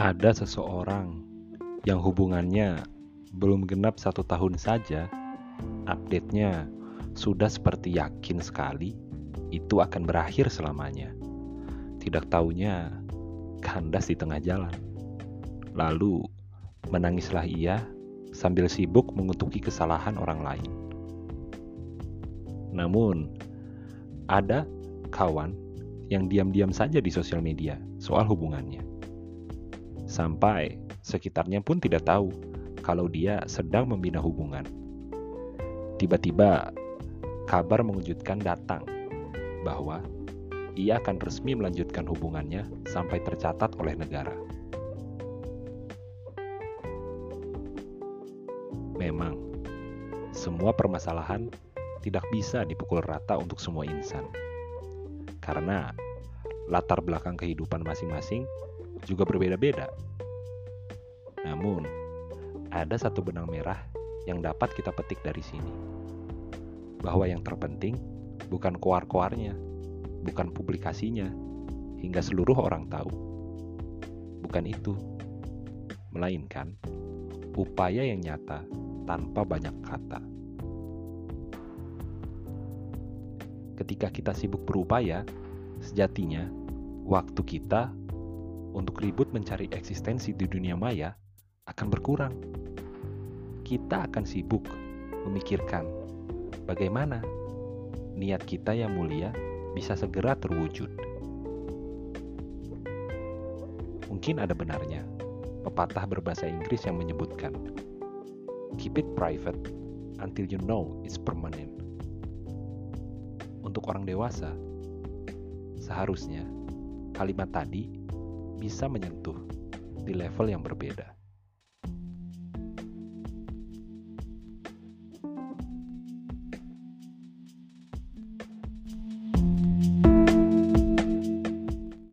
ada seseorang yang hubungannya belum genap satu tahun saja, update-nya sudah seperti yakin sekali itu akan berakhir selamanya. Tidak taunya kandas di tengah jalan. Lalu menangislah ia sambil sibuk mengutuki kesalahan orang lain. Namun, ada kawan yang diam-diam saja di sosial media soal hubungannya sampai sekitarnya pun tidak tahu kalau dia sedang membina hubungan. Tiba-tiba, kabar mengejutkan datang bahwa ia akan resmi melanjutkan hubungannya sampai tercatat oleh negara. Memang, semua permasalahan tidak bisa dipukul rata untuk semua insan, karena latar belakang kehidupan masing-masing juga berbeda-beda. Namun, ada satu benang merah yang dapat kita petik dari sini. Bahwa yang terpenting bukan koar-koarnya, bukan publikasinya, hingga seluruh orang tahu. Bukan itu, melainkan upaya yang nyata tanpa banyak kata. Ketika kita sibuk berupaya, sejatinya waktu kita untuk ribut mencari eksistensi di dunia maya akan berkurang. Kita akan sibuk memikirkan bagaimana niat kita yang mulia bisa segera terwujud. Mungkin ada benarnya pepatah berbahasa Inggris yang menyebutkan, "Keep it private until you know it's permanent." Untuk orang dewasa, seharusnya kalimat tadi bisa menyentuh di level yang berbeda.